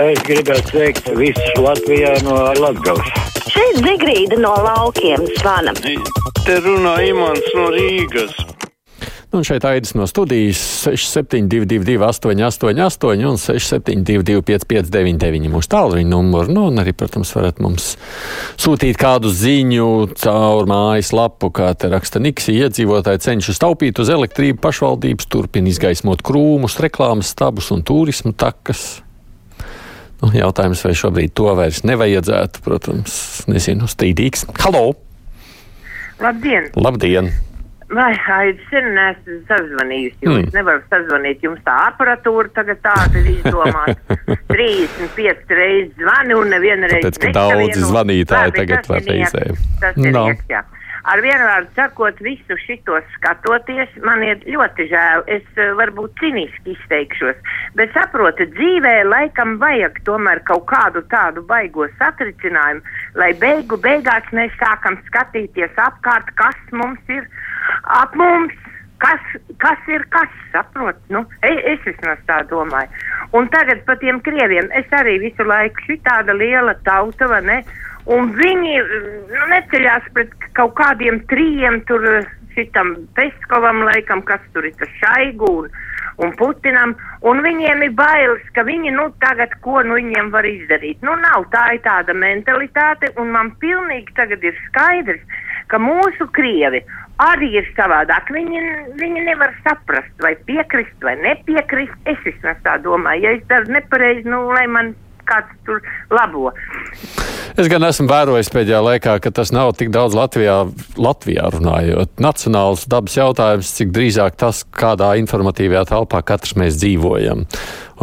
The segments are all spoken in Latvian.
Es gribētu sveikt visus Latvijā no Latgales. Šeit Zigrīda no laukiem zvana. Te runā Imants no Rīgas. Nu, un šeit aidas no studijas 6722, 888, un 672, 559, mūsu tālruņa numuru. Nu, un arī, protams, varat mums sūtīt kādu ziņu caur mājaslapu, kā te raksta Niksija. Iedzīvotāji cenšas taupīt uz elektrību, pašvaldības turpina izgaismot krūmus, reklāmas stabus un turismu takas. Nu, jautājums, vai šobrīd to vairs nevajadzētu, protams, nezinu, strīdīgs. Halo! Labdien! Labdien! Vai, Aidi, sen neesmu sazvanījusi, jo Mm. nevaru sazvanīt. Jums tā aparatūra tagad tāda ir izdomāta. 35 reizes zvani un neviena reize. Tāpēc, ka daudzi zvanītāji tagad var reizē. Tas ir No. nieks, jā. Ar vienu vārdu sakot, visu šito skatoties, man ir ļoti žēl. Es uh, varbūt ciniski izteikšos, bet saprotu, dzīvē laikam vajag tomēr kaut kādu tādu baigo satricinājumu, lai beigu beigās mēs sākam skatīties apkārt, kas mums ir ap mums. Kas, kas ir kas, saprot? Nu, es, es vismaz tā domāju. Un tagad par tiem krieviem. Es arī visu laiku šī tāda liela tauta, vai ne? Un viņi nu, neceļās pret kaut kādiem trījiem tur šitam Peskovam laikam, kas tur ir tas Šaigu un, un Putinam. Un viņiem ir bailes, ka viņi, nu, tagad ko nu viņiem var izdarīt. Nu, nav tā ir tāda mentalitāte, un man pilnīgi tagad ir skaidrs, ka mūsu krievi arī ir savādāk. Viņi, viņi nevar saprast, vai piekrist vai nepiekrist. Es vismaz tā domāju, ja es daru nepareizi, nu, lai man kāds tur labo. Es gan esmu vērojis pēdējā laikā, ka tas nav tik daudz Latvijā, Latvijā runājot. Nacionāls dabas jautājums, cik drīzāk tas, kādā informatīvajā telpā katrs mēs dzīvojam.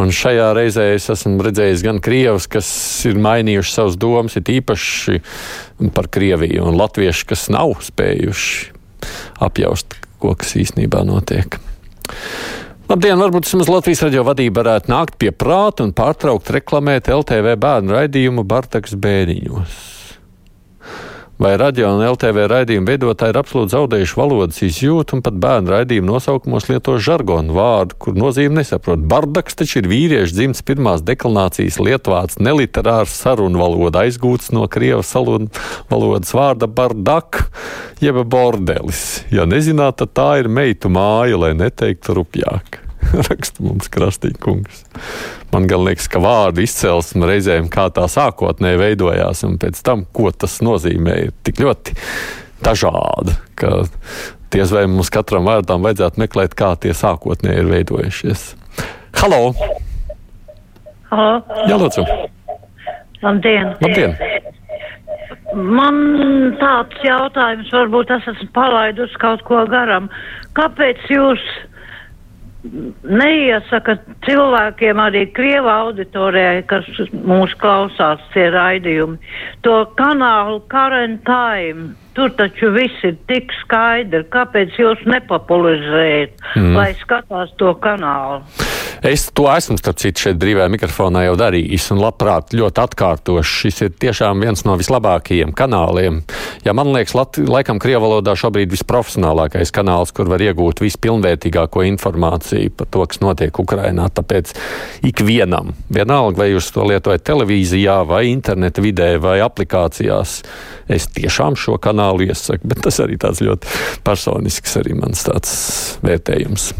Un šajā reizē es esmu redzējis gan krievus, kas ir mainījuši savus domas, ir īpaši par Krieviju, un latvieši, kas nav spējuši apjaust, ko kas īstenībā notiek. Labdien, varbūt vismaz Latvijas radio vadība varētu nākt pie prāta un pārtraukt reklamēt LTV bērnu raidījumu Bartaks bēniņos. Vai radio un LTV raidījumu veidotāji ir absolūti zaudējuši valodas izjūtu un pat bērnu raidījumu nosaukumos lieto žargonu vārdu, kur nozīme nesaprot. Bardaks taču ir vīriešu dzimts pirmās deklinācijas lietvārds, neliterārs sarunu valoda aizgūts no krievas valodas vārda bardak, jeb bordelis. Ja nezināt, tad tā ir meitu māja, lai neteiktu rupjāk. Raksta mums krastīgi kungs. Man gan liekas, ka vārdu izcelsme reizēm kā tā sākotnēji veidojās, un pēc tam, ko tas nozīmē, ir tik ļoti dažāda, ka diez vai mums katram vārdam vajadzētu meklēt, kā tie sākotnēji ir veidojušies. Halo! Halo, Jā, lūdzu! labdien! Labdien! Man tāds jautājums, varbūt es esmu palaidus kaut ko garam. Kāpēc jūs neiesakat cilvēkiem arī Krieva auditorijai, kas mūs klausās, tie raidījumi, to kanālu Current Time? Tur taču viss ir tik skaidri. Kāpēc jūs nepopularizējat, mm. lai skatās to kanālu? Es to esmu, starp citu, šeit brīvajā mikrofonā jau darījis un labprāt ļoti atkārtošu. Šis ir tiešām viens no vislabākajiem kanāliem. Ja man liekas, Lat laikam Krievu valodā šobrīd visprofesionālākais kanāls, kur var iegūt vispilnvērtīgāko informāciju par to, kas notiek Ukrainā. Tāpēc ikvienam, vienalga, vai jūs to lietojat televīzijā, vai interneta vidē, vai aplikācijās, es tiešām šo kanālu iesaku. Bet tas arī tāds ļoti personisks arī mans tāds vērtējums.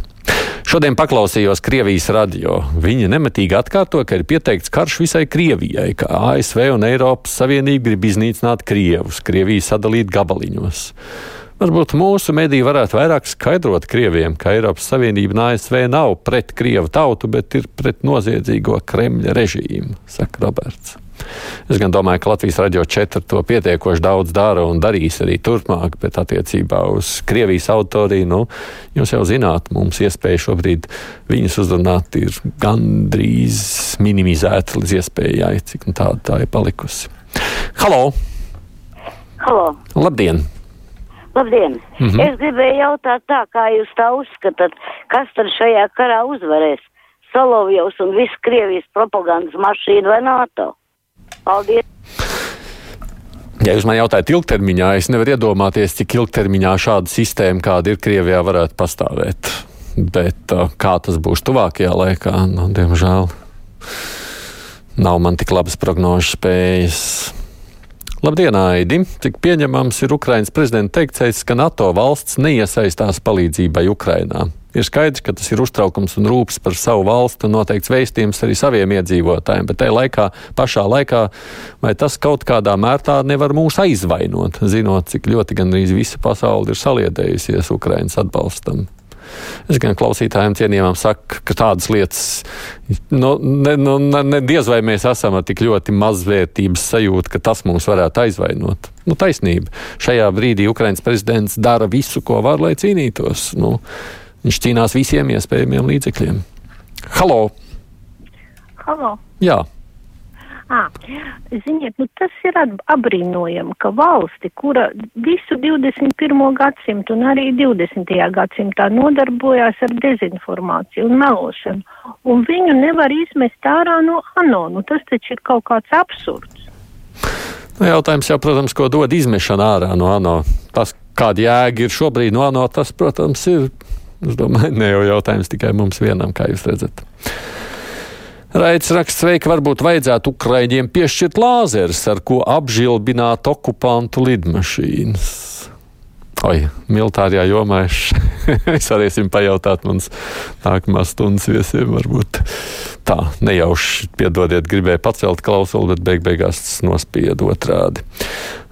Šodien paklausījos Krievijas radio. Viņi nemitīgi atkārto, ka ir pieteikts karš visai Krievijai, ka ASV un Eiropas Savienība grib iznīcināt Krievus, Krieviju sadalīt gabaliņos. Varbūt mūsu mediji varētu vairāk skaidrot Krieviem, ka Eiropas Savienība un ASV nav pret Krievu tautu, bet ir pret noziedzīgo Kremļa režīmu, saka Roberts. Es gan domāju, ka Latvijas radio 4 to pietiekoši daudz dara un darīs arī turpmāk, bet attiecībā uz Krievijas autoriju, nu, jūs jau zināt, mums iespēja šobrīd viņus uzrunāt ir gandrīz minimizēta līdz iespējai, cik nu tāda tā ir palikusi. Halo! Halo, Labdien! labdien! Mm -hmm. Es gribēju jautāt tā, kā jūs tā uzskatāt, kas tad šajā karā uzvarēs? Solovjovs un viss Krievijas propagandas mašīna vai NATO? Paldies! Ja jūs man jautājat ilgtermiņā, es nevaru iedomāties, cik ilgtermiņā šāda sistēma, kāda ir Krievijā, varētu pastāvēt. Bet uh, kā tas būs tuvākajā laikā, nu, diemžēl nav man tik labas prognožu spējas. Labdien, Aidi! Cik pieņemams ir Ukrainas prezidenta teiktais, ka NATO valsts neiesaistās palīdzībai Ukrainā? Ir skaidrs, ka tas ir uztraukums un rūpes par savu valstu un noteikts vēstījums arī saviem iedzīvotājiem, bet tajā laikā, pašā laikā, vai tas kaut kādā mērā nevar mūs aizvainot, zinot, cik ļoti gandrīz visa pasaule ir saliedējusies Ukrainas atbalstam? Es gan klausītājiem cienījumam saku, ka tādas lietas, nu, ne, nu, ne, diez vai mēs esam ar tik ļoti mazvērtības sajūtu, ka tas mums varētu aizvainot. Nu, taisnība. Šajā brīdī Ukrainas prezidents dara visu, ko var, lai cīnītos. Nu, Viņš cīnās visiem iespējamiem līdzekļiem. Halo! Halo. Jā. À, ziniet, nu tas ir apbrīnojami, ka valsti, kura visu 21. gadsimtu un arī 20. gadsimtā nodarbojās ar dezinformāciju un melošanu, un viņu nevar izmest ārā no ANO. Nu, tas taču ir kaut kāds absurds. Nu, jautājums jau, protams, ko dod izmešana ārā no ANO. Tas, kāda jēga ir šobrīd no ANO, tas, protams, ir Es domāju, ne jau jautājums tikai mums vienam, kā jūs redzat. Raits raksts veika, varbūt vajadzētu Ukraiņiem piešķirt lāzerus, ar ko apžilbināt okupantu lidmašīnas. Oi, militārajā jomā es, es varēsim pajautāt mans nākamās stundas viesiem. Varbūt tā nejauši, piedodiet, gribēju pacelt klausuli, bet beig beigās tas nospieda otrādi.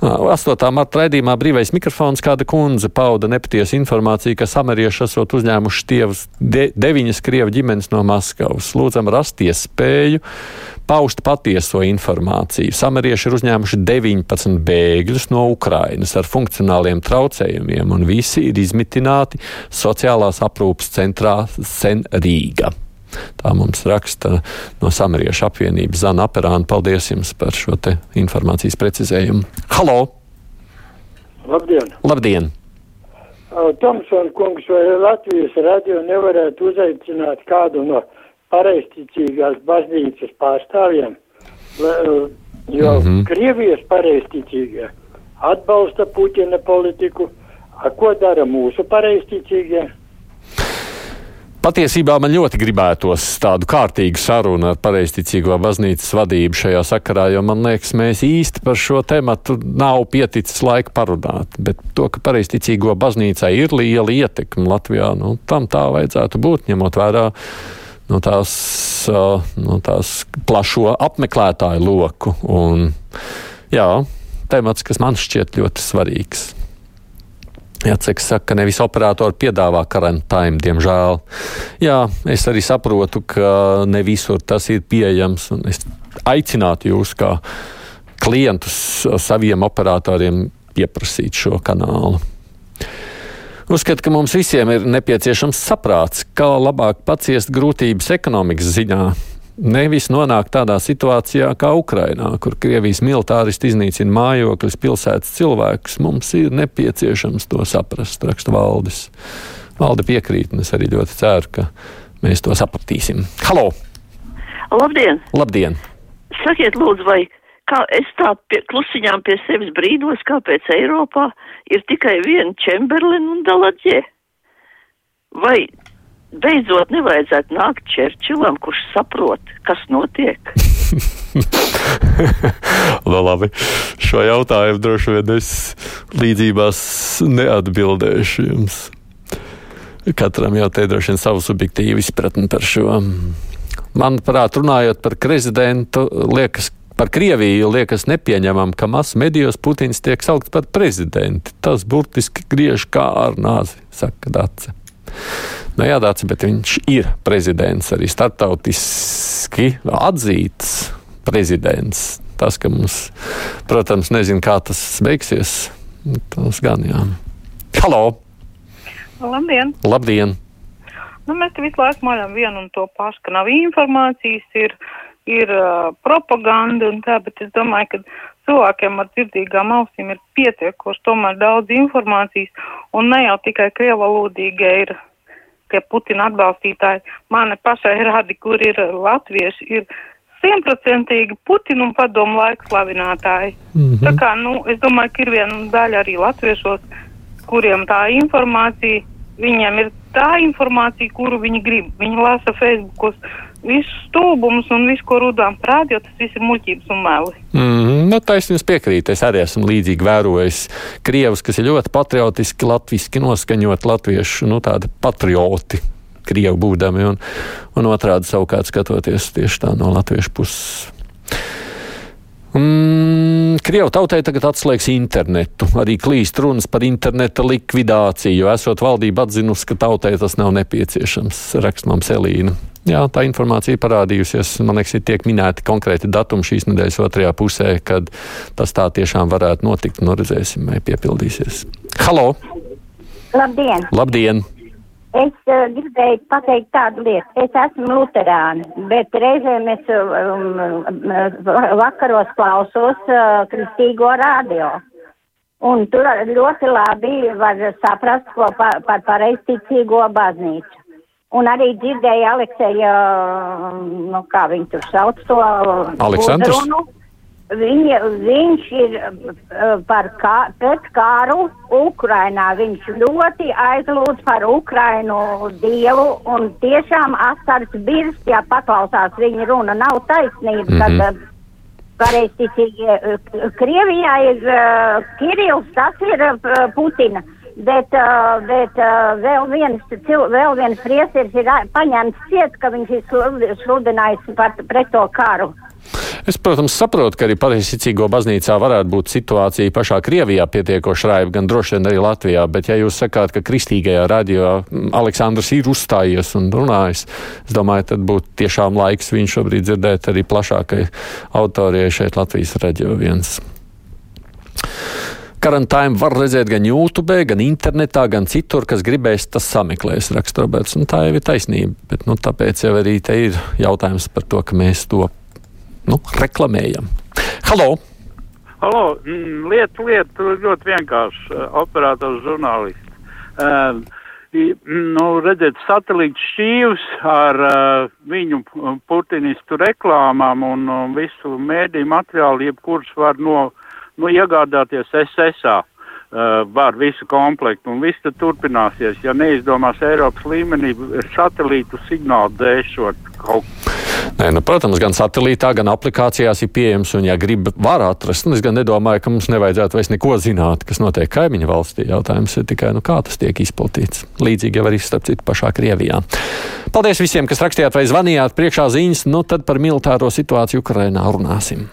8. marta raidījumā brīvais mikrofons kāda kundze pauda nepatiesu informāciju, ka samarieši esot uzņēmuši tievus de, deviņas krievu ģimenes no Maskavas. Lūdzam rast iespēju paust patieso informāciju. Samarieši ir uzņēmuši 19 bēgļus no Ukrainas ar funkcionāliem traucējumiem, un visi ir izmitināti sociālās aprūpas centrā Sen Rīga. Tā mums raksta no Samariešu apvienības Zana Aperāna. Paldies jums par šo informācijas precizējumu. Halo! Labdien! Labdien. Tomsona kungs vai Latvijas radio nevarētu uzaicināt kādu no pareizticīgās baznīcas pārstāvjiem, jo mm -hmm. Krievijas pareizticīgie atbalsta Puķina politiku, a ko dara mūsu pareizticīgie? Patiesībā man ļoti gribētos tādu kārtīgu sarunu ar pareizticīgo baznīcas vadību šajā sakarā, jo man liekas, mēs īsti par šo tematu nav pieticis laika parunāt. Bet to, ka pareizticīgo baznīcai ir liela ietekme Latvijā, nu, tam tā vajadzētu būt, ņemot vērā no tās, no tās plašo apmeklētāju loku. Un, jā, temats, kas man šķiet ļoti svarīgs. Jācek saka, ka nevis operatori piedāvā karantīnu, diemžēl. Jā, es arī saprotu, ka ne visur tas ir pieejams, es aicinātu jūs kā klientus saviem operatoriem pieprasīt šo kanālu. Uzskatu, ka mums visiem ir nepieciešams saprāts, kā labāk paciest grūtības ekonomikas ziņā. Nevis nonākt tādā situācijā kā Ukrainā, kur Krievijas militāristi iznīcina mājokļus, pilsētas cilvēkus. Mums ir nepieciešams to saprast, raksta valdis. Valde piekrīt, un es arī ļoti ceru, ka mēs to sapratīsim. Halo! Labdien! Labdien! Sakiet, lūdzu, vai kā es tā pie, klusiņām pie sevis brīnos, kāpēc Eiropā ir tikai viena Čemberlina un Daladjē? Vai beidzot nevajadzētu nākt Čerčilam, kurš saprot, kas notiek? no, labi, šo jautājumu droši vien es līdzībās neatbildēšu jums. Katram jau te droši vien savu subjektīvu izpratni par šo. Manuprāt, runājot par prezidentu, liekas, Par Krieviju liekas nepieņemam, ka masu medijos Putins tiek saukts par prezidenti. Tas burtiski griež kā ar nāzi, saka Dace. Nu, jā, Dācis, bet viņš ir prezidents, arī startautiski atzīts prezidents. Tas, ka mums, protams, nezinu, kā tas beigsies, tas gan jā. Halo! Labdien! Labdien. Nu, mēs te visu laiku maļam vienu un to pašu, ka nav informācijas, ir ir uh, propaganda un tā, bet es domāju, ka cilvēkiem ar dzirdīgām ausīm ir pietiekoši tomēr daudz informācijas un ne jau tikai krievalodīgie ir tie Putina atbalstītāji. Mani pašai rādi, kur ir latvieši, ir simtprocentīgi Putinu un padomu laiku slavinātāji. Mm -hmm. Tā kā, nu, es domāju, ka ir viena daļa arī latviešos, kuriem tā informācija, viņiem ir tā informācija, kuru viņi grib. Viņi lasa Facebookos visus stulbumus un visu, ko rudām prāt, jo tas viss ir muļķības un meli. Mm, nu, tā es jums piekrītu. Es arī esmu līdzīgi vērojis krievus, kas ir ļoti patriotiski, latviski noskaņot latviešu, nu, tādi patrioti. Krievu būdami, un, un otrādi savukārt skatoties tieši tā no latviešu puses. Mm, Krievu tautai tagad atslēgs internetu. Arī klīst runas par interneta likvidāciju, jo esot valdība atzinusi, ka tautai tas nav nepieciešams. Rakst mums Elīna. Jā, tā informācija parādījusies. Man liekas, ir tiek minēti konkrēti datumi šīs nedēļas otrajā pusē, kad tas tā tiešām varētu notikt. Nu, redzēsim, vai piepildīsies. Halo! Labdien! Labdien! Es uh, gribēju pateikt tādu lietu. Es esmu luterāna, bet reizēm es um, vakaros klausos uh, kristīgo radio. Un tur ļoti labi var saprast, ko pa, par pareizticīgo baznīcu. Un arī dzirdēju Alekseja, nu kā viņi tur sauc to. Aleksandrs. Viņa, viņš ir uh, par kā, pret kāru Ukrainā. Viņš ļoti aizlūdz par Ukrainu dievu un tiešām asars birst, ja paklausās viņa runa. Nav taisnība, mm -hmm. kad uh, pareizticīgi uh, Krievijā ir uh, Kirils, tas ir uh, Putina. Bet, uh, bet uh, vēl viens, vēl viens priesteris ir paņemts ciet, ka viņš ir sludinājis par, pret to karu. Es, protams, saprotu, ka arī pareizticīgo baznīcā varētu būt situācija pašā Krievijā pietiekoši raiba, gan droši vien arī Latvijā. Bet, ja jūs sakāt, ka kristīgajā radio Aleksandrs ir uzstājies un runājis, es domāju, tad būtu tiešām laiks viņu šobrīd dzirdēt arī plašākai auditorijai šeit Latvijas viens. Karantīnu var redzēt gan YouTube, gan internetā, gan citur, kas gribēs, tas sameklēs, raksta Roberts. Un tā jau ir taisnība. Bet, nu, tāpēc jau arī te ir jautājums par to, ka mēs to nu, reklamējam. Halo! Halo, mm, lieta, lieta ļoti vienkārši. Operators žurnālists. Uh, nu, redziet, satelīts šķīvs ar uh, viņu putinistu reklāmām un uh, visu mēdīju materiālu, jebkurš var no, nu, iegādāties SSA. Uh, var visu komplektu, un viss turpināsies, ja neizdomās Eiropas līmenī satelītu signālu dēšot kaut ko. Nē, nu, protams, gan satelītā, gan aplikācijās ir pieejams, un, ja grib, var atrast. Un es gan nedomāju, ka mums nevajadzētu vairs neko zināt, kas notiek kaimiņu valstī. Jautājums ir tikai, nu, kā tas tiek izplatīts. Līdzīgi jau arī starp citu pašā Krievijā. Paldies visiem, kas rakstījāt vai zvanījāt priekšā ziņas, nu tad par militāro situāciju Ukrainā runāsim.